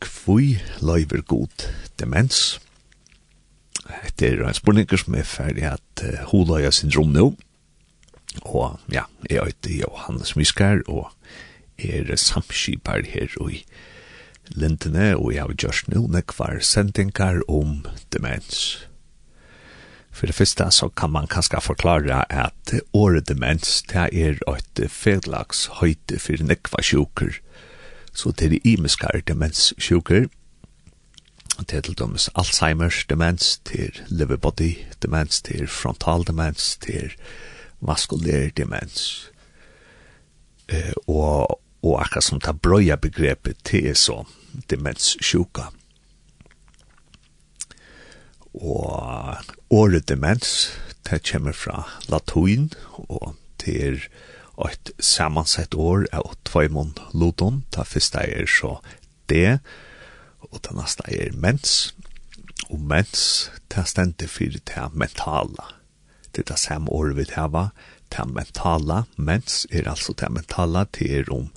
kvui løyver god demens. Det er en spurninger som er ferdig at uh, holøya syndrom nå. Og ja, jeg heter Johannes Miskar, og er samskipar her i Lintene, og jeg har gjort nå nekvar sendingar om demens. For det første så kan man kanskje forklare at året demens, det er et fedlags høyte for nekva sjukker, så til de imiskar demenssjuker, til til dømes Alzheimer's demens, til liverbody demens, til frontal demens, til vaskulær demens. Eh, og, og akkurat som ta brøya begrepet til er så demenssjuka. Og året demens, det kommer fra latuin, og til et samansett år av tveimån lodon, Ta fyrsta er så det, og ta nasta er mens. Og mens, ta stendte fyrir ta mentala. Det er det samme året vi hava, ta mentala. Mens er altså ta mentala, det er om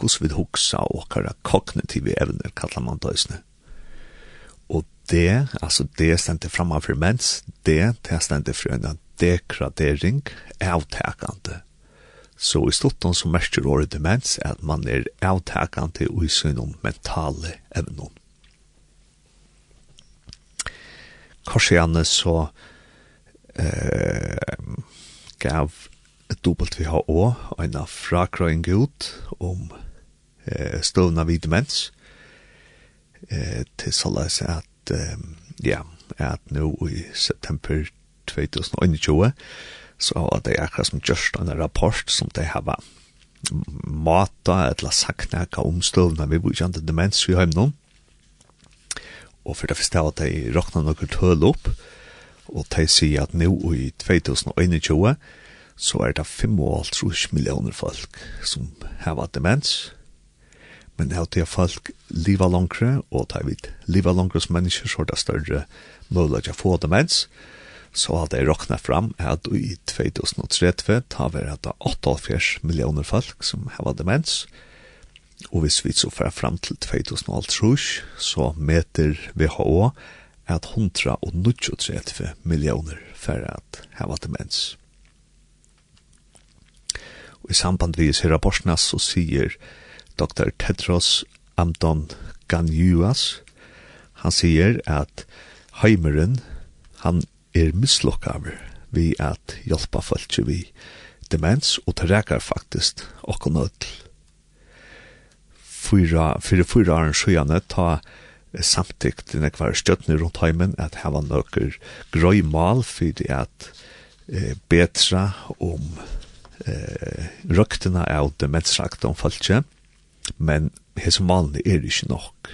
hos vi hoksa og kara kognitive evner, kallar man døysne. Og det, altså det stendte framfor mens, det, det stendte for en degradering, avtekande Så i slutten så mestrar året demens at man er avtakande i sinom mentale evnen. Korsianne så eh, gav WHO en frakrøyng ut om eh, støvna vid demens eh, til såleis at eh, ja, at nå i september 2021 Så det är akkurat som gjørst en rapport som de har mata eller sagt näka omstövna vi bor ikke demens vi har noen og for det första at de räknar noe tøl opp, og de sier at nå i 2021 så er det 55 millioner folk som har demens. Men det är folk leva långre och tar vid leva långre som mennesker, så er det större möjlighet å få demens. Och så har det råknet fram at i 2030 tar vi at det er 48 millioner folk som har demens, og hvis vi så får fram til 2030, så meter WHO at 139 millioner for at hava demens. Og i samband vi ser rapportene så sier Dr. Tedros Amdon Ganjuas, han sier at Heimeren, han er mislokkaver vi at hjelpa folk vi demens og terrekar faktisk okko nødl. Fyra, fyrir fyra åren sjøyane ta samtikt enn nekvar støttene rundt heimen at heva nøkker grøy mal fyrir at eh, betra om eh, røktene av demensrakt om folk men hese malene er ikke nok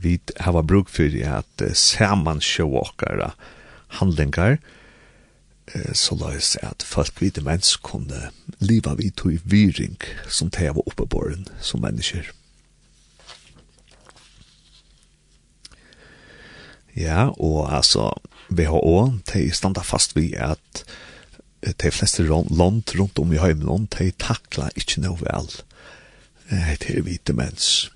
vi hava bruk fyrir at uh, sjå okkara handlingar uh, så lås at folk vid mens kunde leva vid i viring som det var uppeborren som mennesker. Ja, og altså, WHO, de standa fast vi at de fleste land rundt om i heimland, de takla ikkje noe vel. Det er vi demens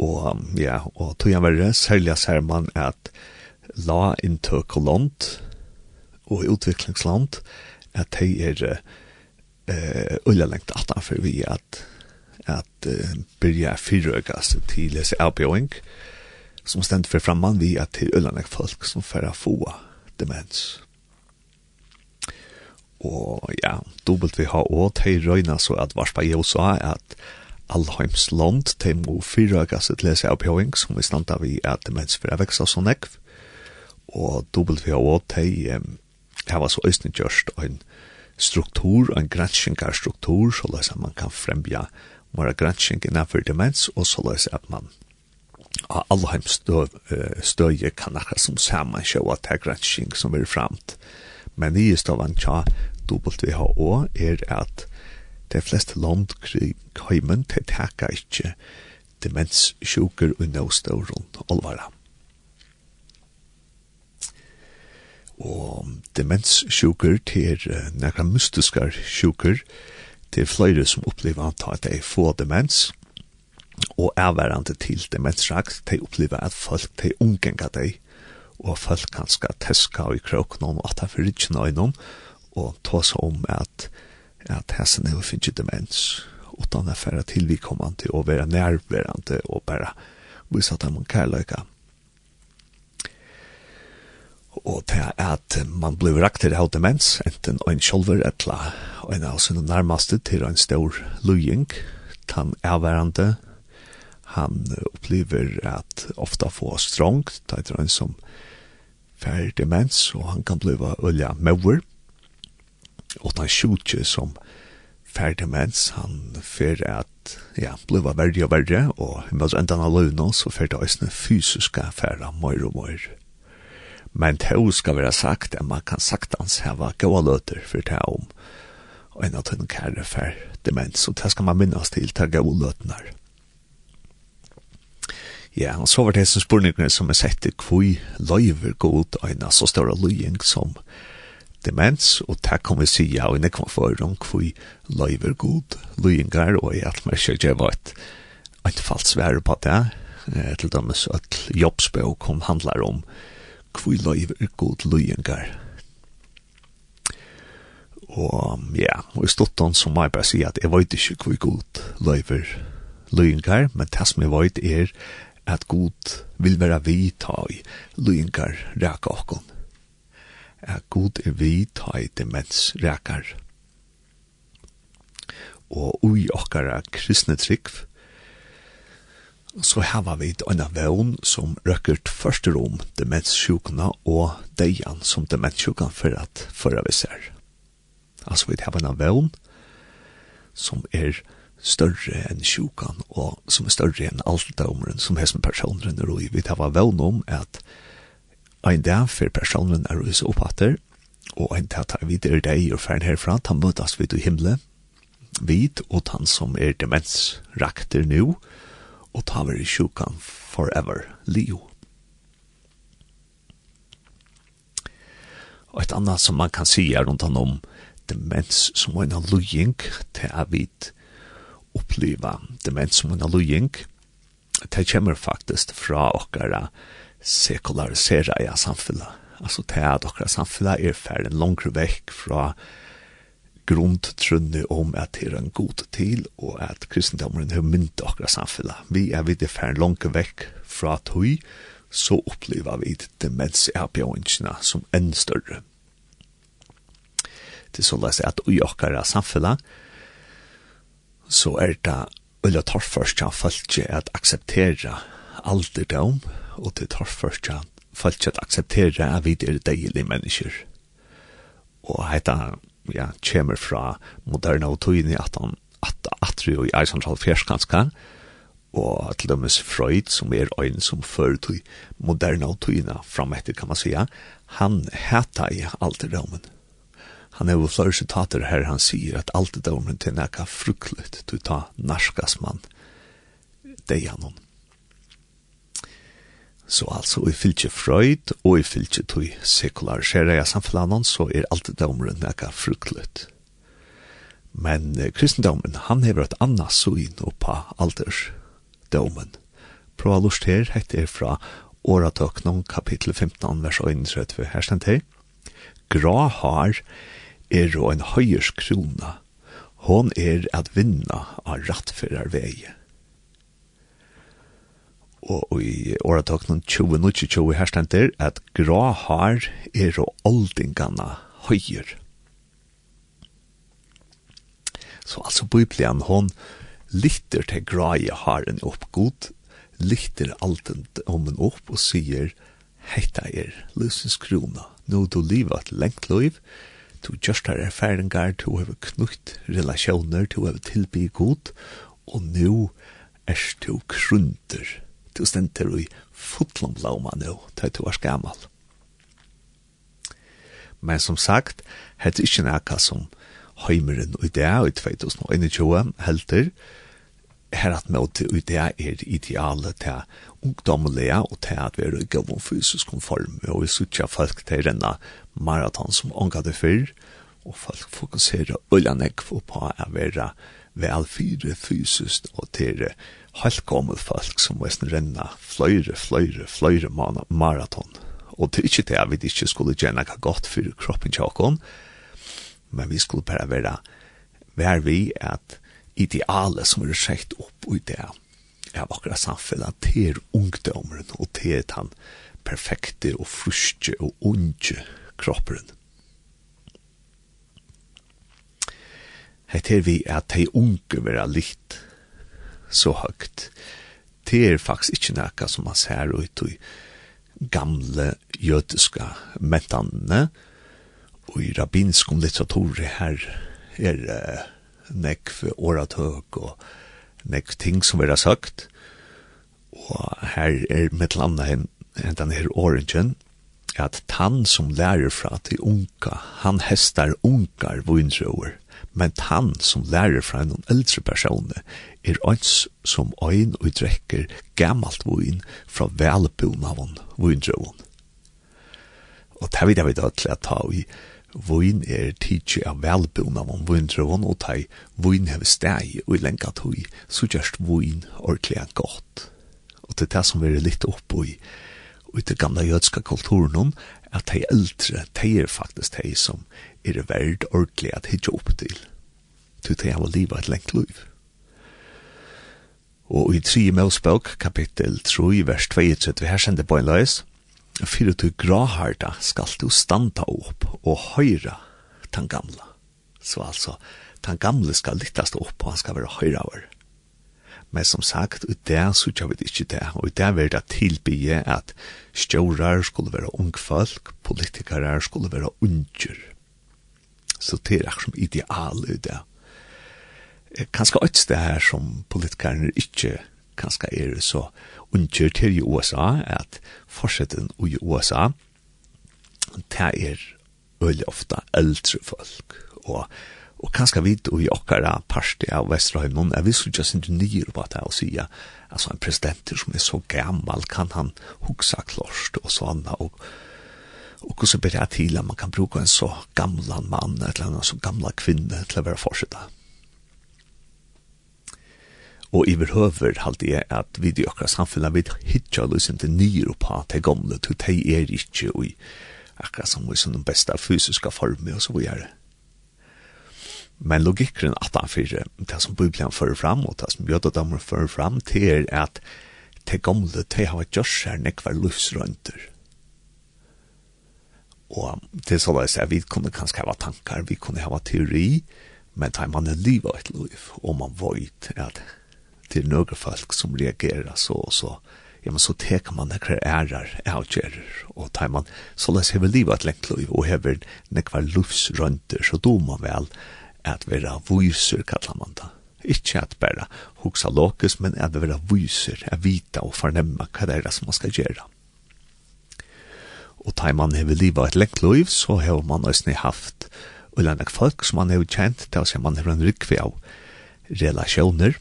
og ja, og tog han verre, særlig ser man at la inntøkkeland og utviklingsland, at de er uh, ulla lengt atanfor vi at at uh, byrja fyrrøkast til lese avbjøring, som stendt for framman vi at til ulla lengt folk som færre få demens. Og ja, dobbelt vi har også, de røyna så at varspa også USA at Allheims land, de må fyra gasset lese av som vi standa vi at demens for er veksa sånn ekv og WHO, de um, hava så øyne gjørst en struktur, en granskingarstruktur, så løs at man kan fremja mora gransking innanfor demens, og så løs at man av Alheims støy, støye kan akkur som saman sjå at det er gransking som er framt. Men i støy, WHO er at de fleste land kring heimen til teka ikkje demenssjuker og nåståren alvara. Og demenssjuker til nekra mystiskar sjuker til flere som opplever at de få demens og avværende til demensrakt, de opplever at folk de omgenga de og folk kan skal teska i kroknån og ta for noe og ta om at at hessen er finnes demens, utan er færre tilvikommande og være nærværende og bare vise at man kærløyka. Og det er at man blir rakter av demens, enten en kjolver etla, og en av sine nærmeste til en stor løying, den er værende, han opplever at ofta få strongt, det er en som færre demens, og han kan bli olja mauer, åtta sjutje som ferdig demens, han fer at ja, bliva verre og verre og imens endan av løvna så fer det òsne fysiska færa møyre og møyre men det skal være sagt at man kan sagtans heva gåa løter for det om og en av den kære fær demens og det skal man minnas til til gåa løtnar Ja, og så var det som spurningene som er sett i kvui løyver god øyna så større løying som demens, og det kan vi og av en ekvann for om hvor løyver god, løyengar, og jeg at meg kjøkje var et anfall svære på det, til dømes at jobbsbøk kom handlar om hvor løyver god løyengar. Og ja, og i stottan så må jeg bare si at jeg vet ikke hvor god løyver løyengar, men det som jeg vet er at god vil være vi ta i løyengar ræka okkon at god er vi ta i demens rekar. Og ui okkara kristne trygg, så hava vi en vevn som røkker første rom demenssjukna og deian som demenssjukene for at førre vi ser. Altså vi hava en vevn som er større enn sjukan og som er større enn alt det omren som hessen personen er ui. Vi hava vevn om at ein dag for personen er rys opphatter, og ein dag tar vi der deg og fern herfra, ta møtas vi til himle vid og han som er demensrakter nu, og ta vi i sjukan forever, Leo. Og et annet som man kan si er rundt han om demens som en allujing til å vite oppleva demens som en allujing. Det kommer faktisk fra okkara sekularisera i samfunnet. Altså det at dere samfunnet er ferdig langere vekk fra grundtrunne om at det er en god til, og at kristendommen har mynt dere samfunnet. Vi er vidt ferdig langere vekk fra tog, så opplever vi demens i demensavbjøringene som enn større. Det er så løs at i dere samfunnet, så er det øyla torførst av folk at akseptera alderdom, og til torførstja folk at akseptere at vi er deilige mennesker. Og heita, ja, kommer fra moderne og togene at han at atri og i eisantral fjerskanska, og til dømes Freud, som er øyn som fører til moderne og togene fram etter, kan man sija, han heta i alterdomen. Han er jo flere sitater her, han sier at alterdomen til nekka fruklet, du ta narskas mann, det er noen. Så altså, i fylkje Freud, og i fylkje tog sekular skjera i samfunnet, så er alt dømeren nekka fruktlut. Men eh, kristendommen, han hever et anna syn oppa aldersdommen. Prøva lust her, hette er fra Åratøknum, kapittel 15, vers 31, her stendt her. Gra har er og en høyers krona, hon er at vinna av rattførarveie og i åretøknen 20-20 her stender at grå har er og oldingene høyer. Så altså Bibelen, hon lytter til gråje haren opp god, lytter alt om en opp og sier, heita er løsens krona, nå du livet et lengt liv, du gjørst har erfaringar, du har knutt relasjoner, du har tilby god, og nå er du krunter» du stenter i fotlom blåma nå, til du er gammal. Men som sagt, het ikkje nekka som heimeren i det, i 2021 helter, her at møte i det er idealet til ungdommelige og til at vi er i gavom fysisk konform og vi sutja folk til renna maraton som ånga det fyrr og folk fokuserer øyla nekv på å være velfyre fysisk og til helt gammel folk som var sånn renna fløyre, fløyre, fløyre maraton. Og det er ikke det vi ikke skulle gjøre noe godt for kroppen tjockon, men vi skulle bare være vär vi at idealet som er sett opp i det er akkurat samfunnet til ungdomen og til den perfekte og fruske og unge kroppen. Hette er vi at de unge vera litt så högt. Det är faktiskt inte näka som man ser ut i gamle jötiska mentanne och i rabbinskom litteratur här är det nekk för åratök och nekk ting som er sagt. Og her er mitt landa hen den her orangen at han som lærer fra til unka han hestar unkar vunnsrøver men han som lærer fra en eldre person er ans som øyn og drekker gammalt vun fra velbun av en vundrøvun. Og det vil jeg vite til å ta i vun er tidsi av velbun av en vundrøvun og ta i vun hever steg og i lenga tog så gjørst vun ordentlig godt. Og det er det som vi er litt oppe i ut det gamla jødska kulturen at de eldre, de er faktisk de som er verd ordentlig at hitje opp til. Du de har livet et lengt liv. Og i 3. Mosebok, kapittel 3, vers 22, her sender på en løs, «Fyrir du graharda skal du standa opp og høyra den gamla». Så altså, den gamle skal lyttast opp og han skal være høyra over. Men som sagt, og det så gjør vi ikke det, og det vil det tilbygge at stjårar skulle være ungfolk, politikere skulle være unger. Så det er som ideal i det. Kanskje et sted her som politikerne ikke kanskje er så unger til i USA, at forsetten i USA, det er veldig ofte eldre folk, og Og kanskje vi i okkara parti av Vesterheim noen, jeg visste ikke sin nyer på det og sier, altså en president som er så gammal, kan han huksa klorst og sånn, og, og hvordan ber jeg til at man kan bruke en så gamla mann, eller en så gamla kvinne til å være forsida. Og i behøver halte jeg at vi i okkara samfunnet, vil hittar løsning til nyer på det gamle, til det er ikke, og akkurat som vi som den beste fysiska formen, og så videre. Men logikken at han fyrir, det som Bibelen fører fram, og det som jødadamer fører fram, det er at det gamle, det har vært gjørs her nekvar livsrønter. Og det er såleis at vi kunne kanskje hava tankar, vi kunne hava teori, men det er man er liv av et liv, og man vet at det er noen folk som reagerer så og så, ja, men så teker man nekvar ærer, avgjerer, og det er man såleis hever liv av et lengt liv, og hever nekvar livsrønter, så do man vel, at vera vyser, kallar man det. Ikke at bare hoksa lokes, men at vera vyser, at vita og fornemma hva det er som man skal gjøre. Og tar man hever livet et lengt liv, så har man også haft og folk som man har kjent, det er man har en rykve av relasjoner,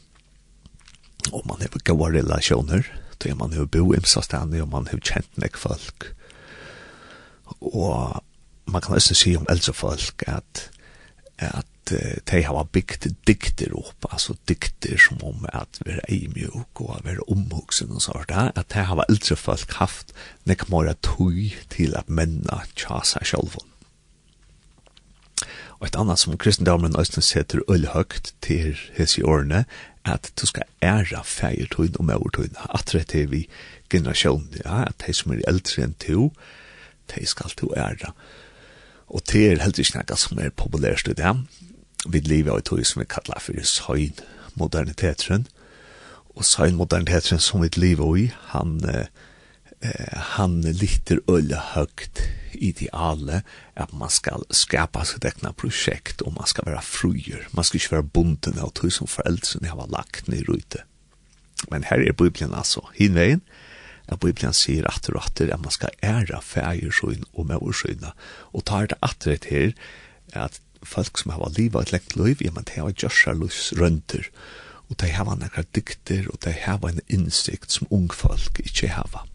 og man har gode relasjoner, det man har bo i stedene, og man har kjent nek folk. Og man kan også si om eldre folk at, at de har byggt dikter opp, altså dikter som om at vi er eimjuk og at vi er omhugsen og sånt, at de har eldre folk haft nek mora tøy til at menna tja seg sjálfon. Og et annet som kristendommen også setter ølhøgt til hese årene, at du skal æra feir og meur at det er vi generasjonen, ja, at de som er eldre enn to, de skal to æra. Og det er helt ikke noe som er populært i det vi lever i tog som vi kallar for søgn moderniteten, og søgn moderniteten som vi lever i, han, eh, han lytter øye høgt ideale at man skal skapa sitt egna prosjekt og man skal være fruer, man skal ikke være bunden av tog som foreldrene har lagt ned rute. Men her er Bibelen altså, hinveien, at Bibelen sier at og atter at man skal æra fægersøyn og mæversøyna, og tar det atter her at folk som har livet et lengt liv, ja, men de har Joshua Lus rønter, og de har nekra dykter, og de har en innsikt som ung folk ikke har.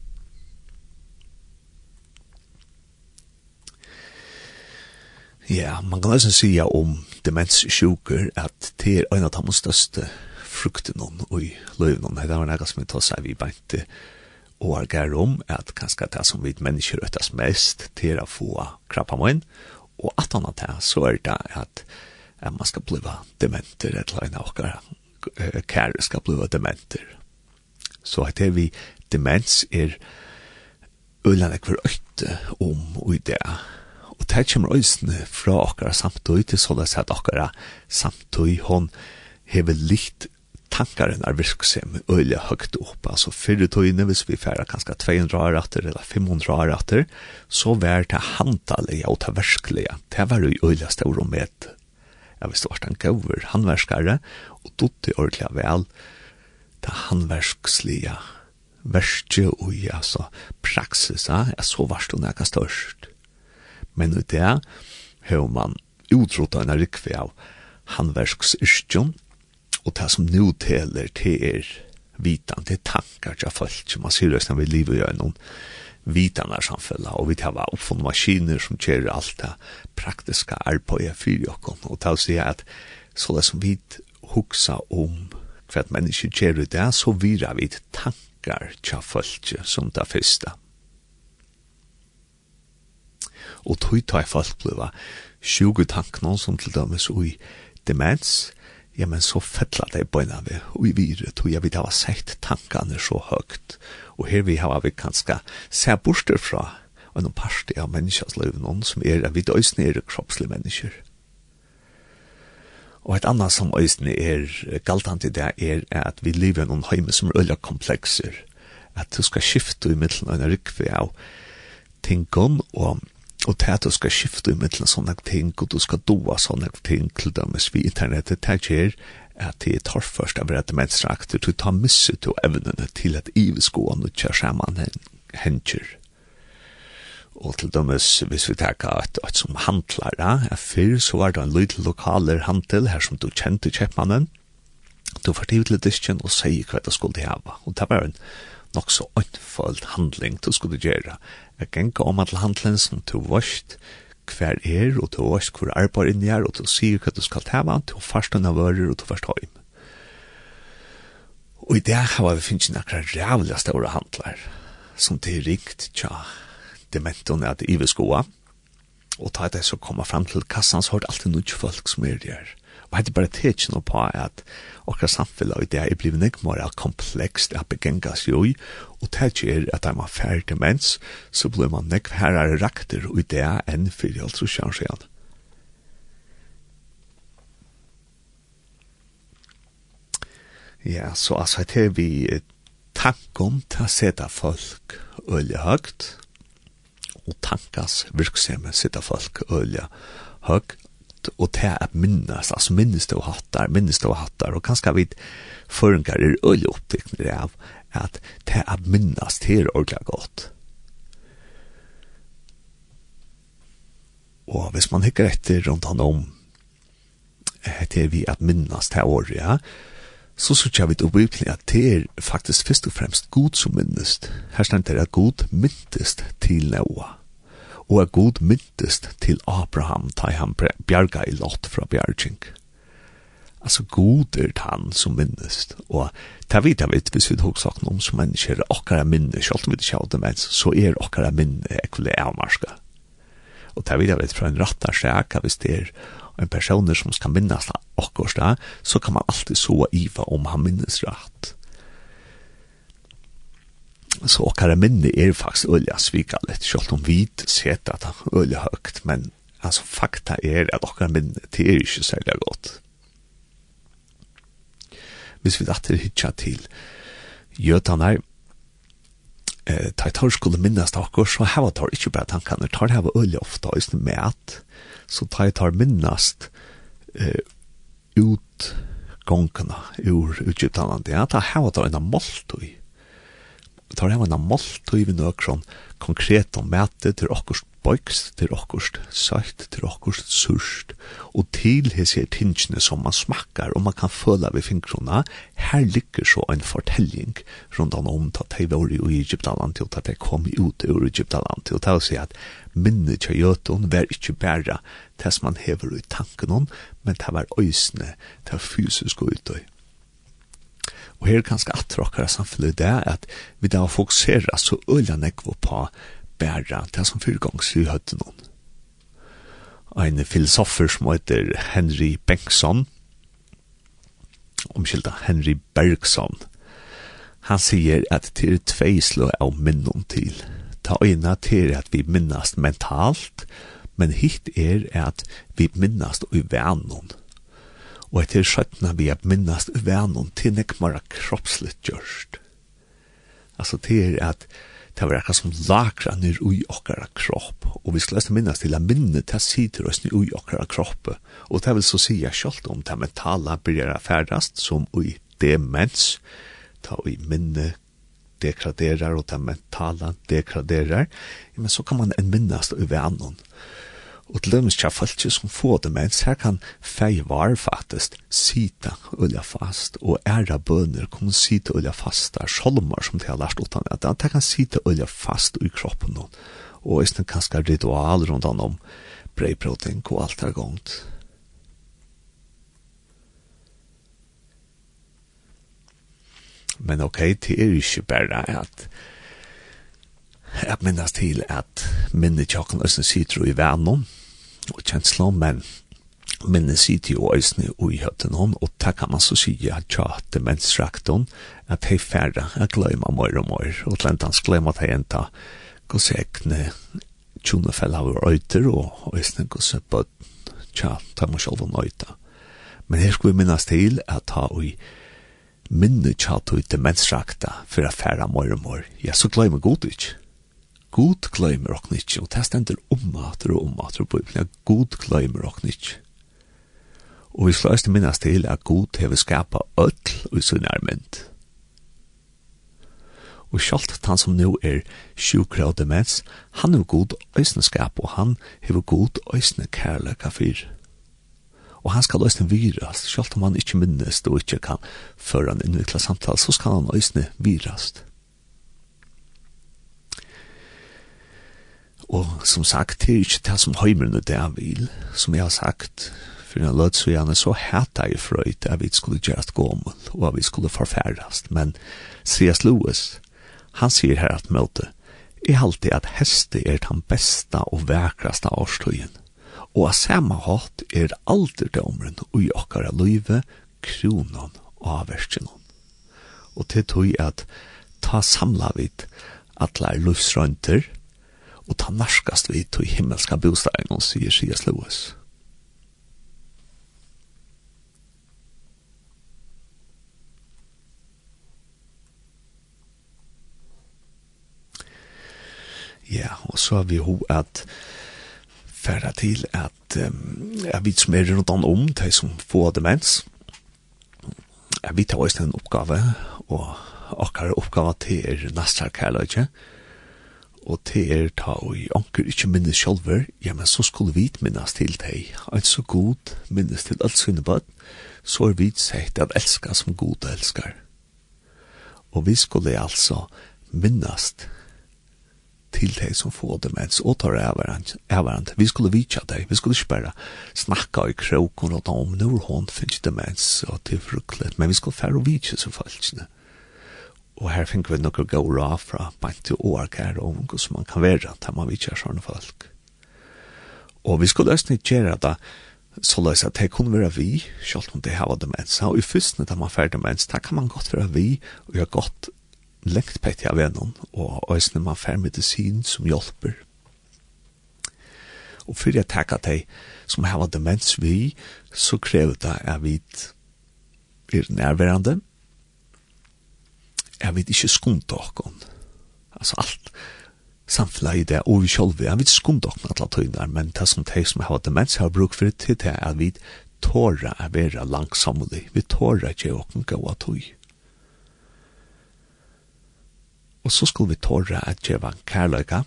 Ja, man kan nesten sija om demenssjuker at det er en av de største frukten og i løven. Det var noe som vi tar seg vi beinte og er gær om at kanskje det som vi mennesker øttes mest til å få krabba møyen, og at han har det, så er det at, at man skal bli dementer, et eller annet okker, kære skal bli dementer. Så at det vi demens er ullene hver øyte om og i det. Og det kommer øyne fra okker samtøy til så det er at okker samtøy, hun hever litt tankaren er virksam øyla høgt opp. Altså fyrre tøyne, hvis vi færa kanskje 200 år etter eller 500 år etter, så vær det handalige og det verskelige. Det var jo øyla stor og med. Jeg visste hva han gaver, han og dotte ordentlig vel, det han verskje og altså, praksisa, jeg så varst hun nekka størst. Men ut det, hør man utrota en rikve av handverksyrstjon, og det som nu teler til er vitan, det er tankar til folk som man sier resten vi livet gjør noen vitanar samfella og vi tar oppfunn maskiner som kjører alt det praktiske arbeidet for jokken og til å si at så det som vi huksa om hva et menneske kjører ut det så vira vi tankar til folk som det første og tog tar folk bliva sjugo tankene som til dømes ui demens ja, men så fettla det bøyna vi, og vi vire tog jeg vidt hava sett tankane så høgt, og her vi har vi kanska se borster fra en parste av menneskans liv, noen som er at vi døysene er kroppslige mennesker. Og et annet som øysene er galtant i det er at vi lever i noen heime som er øyla komplekser, at du skal skifte i middelen av en rikve av tingene og Og til at du skal skifte i middelen sånne ting, og du skal doa sånne ting til dem vi internettet, det gjør at det tar først av rett menneskeakter, du tar misset til evnene til at iveskående kjør sammen hender. Og til dømes, hvis vi tar et, et som handlar, ja, før så var det en lydel lokaler handel her som du kjente kjøpmannen, du fortivde disken og sier hva du skulle hava. Og det var en nok så åndfølt handling du skulle gjøre. Jeg genka om at handling som du varst hver er, og du varst hvor arbeid inni er, og du sier hva du skal ta med, du først unna vører, og du først høym. Og i det har vi finnes nekra rævlig store handler, som det er rikt tja dementon er at skoa, og ta det så kommer fram til kassan, så har det alltid noen folk som er der. Og hette bare tekjen på at okra samfunnet i det er blivit nek mer komplekst at begengas jo i, og tekje er at er man færre demens, så blir man nek herrar rakter i det enn fyrir alt trus sjans Ja, så altså hette vi tankom ta seta folk ølja høgt, og tankas virksomhet seta folk ølja høgt, og til at minnes, altså minnes det å hatt der, minnes det å hatt der, og kanskje vi føringar er øye oppbyggende av at til at minnes det er ordentlig godt. Og hvis man hikker etter rundt han om til vi at minnes det året, ja, så synes jeg vi til Bibelen at det er faktisk først og fremst god som minnes. Her stender det at god minnes til Noah og er god myndest til Abraham ta han bjarga i lott fra bjarging. Altså god er han som minnest, og ta vidt jeg vidt hvis vi tog sagt noen som mennesker er okkara minne, selv om vi ikke det mens, så er okkara minne ekvile avmarska. Og ta vidt jeg vidt fra en rattar sjaka hvis det er en person som skal minnes okkorsta, så kan man alltid så iva om han minnes rett så okkara minne er faktisk ølja svika litt, selv om vi set at ølja høgt, men altså fakta er at okkara minne, det er ikke særlig godt. Hvis vi datter hitja til jøtanar, eh, ta tar skulle minnast akkur, så heva tar ikkje bare tankane, tar heva ølja ofta, i sin mät, så ta tar minnast eh, ut gongkana ur utgjuttalande, ja, ta heva tar enn måltøy, tar hemma en måltøy vi sånn konkret om mæte til okkurst bøykst, til okkurst søyt, til okkurst surst, og til hese er tingene som man smakkar og man kan føle ved fingrona, her ligger så en fortelling rundan om at tei var i Egyptaland og ta de kom ut ur Egyptaland og til å si at minne til jötun var ikke bare det som man hever i tanken om, men det var det ta fysisk utøy. Og her er ganske at samfunnet det er at vi da fokuserer så øyne nekve på bæra det som fyrgångs i høyden noen. En filosofer som heter Henry Bengtsson, omkylda Henry Bergson, han sier at det er tvei slå av minnen til. Ta øyne til at vi minnast mentalt, men hitt er at vi minnast i vanen og etter skjøttene vi er minnast vennom til nekmara kroppsligt gjørst. Altså til at det var akkurat som lakra nir ui okkara kropp, og vi skulle minnast til at minne til sider oss ui okkara kropp, og det vil så sija kjolt om det mentala byrjar færdast som ui demens, ta ui minne degraderar og det mentala degraderar, men så kan man en minnast ui vennom, og og til dømes tja fölkje som få demens, her kan fei var faktisk sita ulja fast, og æra bønner kan sita ulja fast der sholmar som de har lært utan at han kan sita ulja fast i kroppen og isne kanskje ritual rundt han om breiproting og alt er gongt. Men ok, det er ikke bare at jeg minnes til at minnet tjokken østen sitro i vennom, og kjensla, men minne sitt jo øysene ui høtten hon, og ta kan man så si at tja demensrakton, at hei færre, jeg gløyma mor og mor, og tlentans gløyma at hei enta gos ekne tjonefell av øyter, og øysene gos bøtt tja, ta må sjolv om. Men her skulle vi minnes til at ta ui minne tja tja demensrakta for a færre mor og mor, ja, så gløyma god ikke god gløymer okken ikkje, og det stender omater og omater på Bibelen, at god gløymer okken ikkje. Og vi slår til minnast til at god hever skapa ødl og i sin ærmynd. Og sjalt han som nu er sjukra og demens, han hever god øysne skap, og han hever god øysne kærleika fyr. Og han skal øysne virast, sjalt om han ikkje minnest og ikkje kan føre han innvikla samtal, så skal han øysne virast. Og som sagt, det er ikke det som høymerne det jeg vil, som jeg har sagt, for en lød så gjerne så hæta jeg frøyt at vi skulle gjøres gommel, og at vi skulle forfærast, men C.S. Lewis, han sier her at møte, i alltid at heste er den besta og vekraste årstøyen, og av samme hatt er alderdomren og i okkara løyve kronon og verskjennom. Og til tog at ta samla vid atler løsrønter, og ta narskast vi til himmelska bostegen, sier C.S. Lewis. Ja, og så har vi ho at færa til at um, jeg vet som er rundt an om de som får demens. Jeg vet det var en oppgave, og akkar oppgave til er nastar kærløyke og til er ta og i anker ikkje minnes sjolver, ja, men så skulle vi minnes til deg. alt så god minnes til alt sinne bad, så er vi sett at elska som god elskar. Og vi skulle altså minnes til deg som få det mens og tar avarant. Vi skulle vitja deg, vi skulle ikke bare snakka i kroken og ta om når hun finnes det mens og til fruklet, men vi skulle færre vitja som falskene. Mm Og her fink vi nokkur gau ra fra bant til ORK her og ungu som man kan være, til man vitjar sånne folk. Og vi skulle æstni gjøre det, så løs at det kunne være vi, selv om det var demens. Og i fyrstene da man fær demens, da kan man godt være vi, og gjør godt lengt på etter av vennom, og æstni man fær medisin som hjelper. Og for jeg takk at de som har demens vi, så krever det at vi er nærværende, er vi ikke skumt okon. Altså alt samfunnet i det, og vi selv, er vi skumt okon alle tøyner, men det som de som har demens har bruk for det til det er at vi tåra å være langsamlig, vi tåra ikke åkken gå av tøy. Og så skulle vi tåre at djeva kærløyga,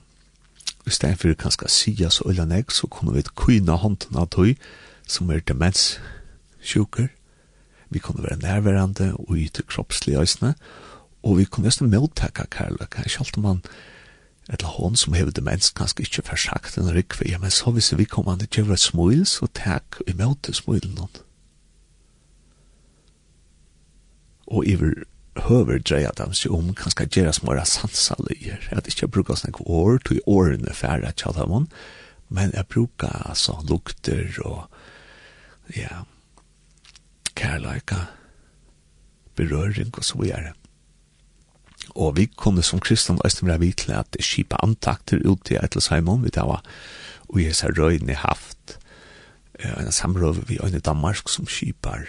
i stedet for kanskje sia så øyne jeg, så kunne vi kyna hånden av tøy, som er demenssjuker. vi kunne være nærværende og yte kroppslige øyne, og og vi kunne nesten møttekka kærløk, selv om man, eller hon som hever demens, kanskje ikke forsagt en rikve, ja, men så hvis vi kommer an til gjøre et smil, så takk i møte smilen hon. Og iver høver dreia dem seg om kanskje gjøre små sansaløyer, at ikke jeg bruker snakk år, tog årene færre til tjadamon, men jeg bruker altså lukter og ja, kærleika, berøring og så videre og vi kunne som kristne æstum vera vi til at skipa antakter ut til Eitelsheimon, vi tar og jeg ser røyne haft en samråd vi øyne Danmark som skipar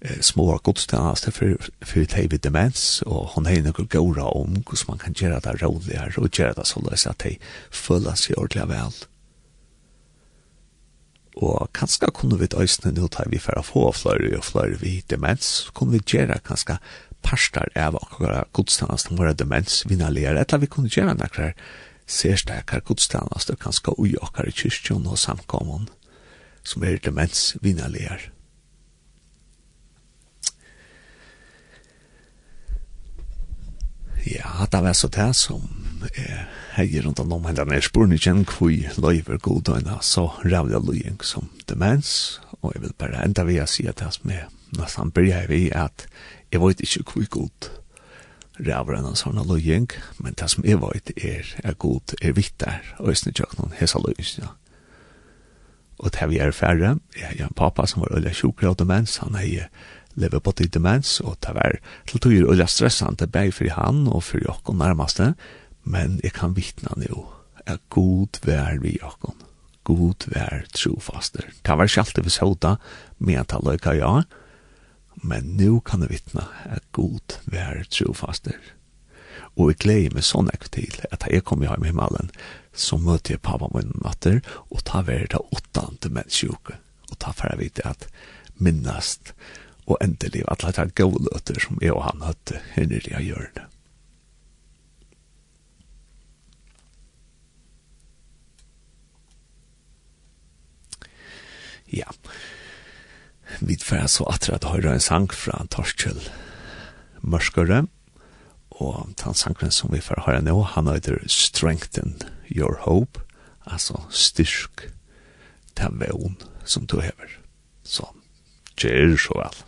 eh, små godstjenester for, for de vid demens, og hun har noen gåra om hvordan man kan gjøre det rådligere, og gjøre det så løs at de føler seg ordentlig vel. Og kanskje kunne vi øyne nå ta vi for å få flere og flere vid demens, kunne vi gjøre kanskje parstar av akkurat godstannast om våre demens vinnaligare, etter vi kunne gjøre nekrar sérstakar godstannast og kanska ui okkar i kyrkjon og samkommun som er demens vinnaligare. Ja, det var så det som er heier rundt om henne er spurning kjenn kvui løyver godøyna så rævla løying som demens og jeg vil bare enda vi å si at det som er nesten bryr vi at Jeg vet ikke hvor god ræver enn sånn løying, men det som jeg vet er, er god, er vitt der, og jeg snitt jo noen hesa løying, ja. Og det vi er færre, jeg har en pappa som var øyla sjukker av demens, han er lever på til demens, og det var til tog er øyla stressant, det for han og for jokken nærmeste, men jeg kan vittna nå, er god vær vi jokken. God vær trofaster. Det var ikke alltid vi såta, men jeg tar løyka ja, og men nu kan jeg vittne at god vær trofaster. Og jeg gleder meg sånn ekve til at jeg kom hjem i himmelen, så møter jeg pappa min natter, og ta vær det åttante menneskjuke. Og ta for jeg vite at minnast og endelig at det er gode løter som jeg og han hadde henne i hjørnet. Ja, yeah. Vi får så atra at høyra en sang fra Torskjell Mørskere, og den sangen som vi får høyra nå, han heter Strengthen Your Hope, altså styrk til veon som du hever. Så, kjer så vel.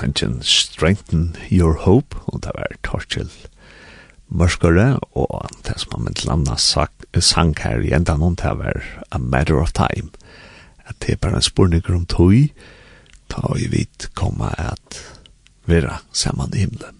sangen Strengthen Your Hope, og det var Torkjell Mørskere, og det som han mitt landa sang her i enda noen, det var A Matter of Time. At det er bare en spurning om tog, ta i vidt komme at vera saman i himmelen.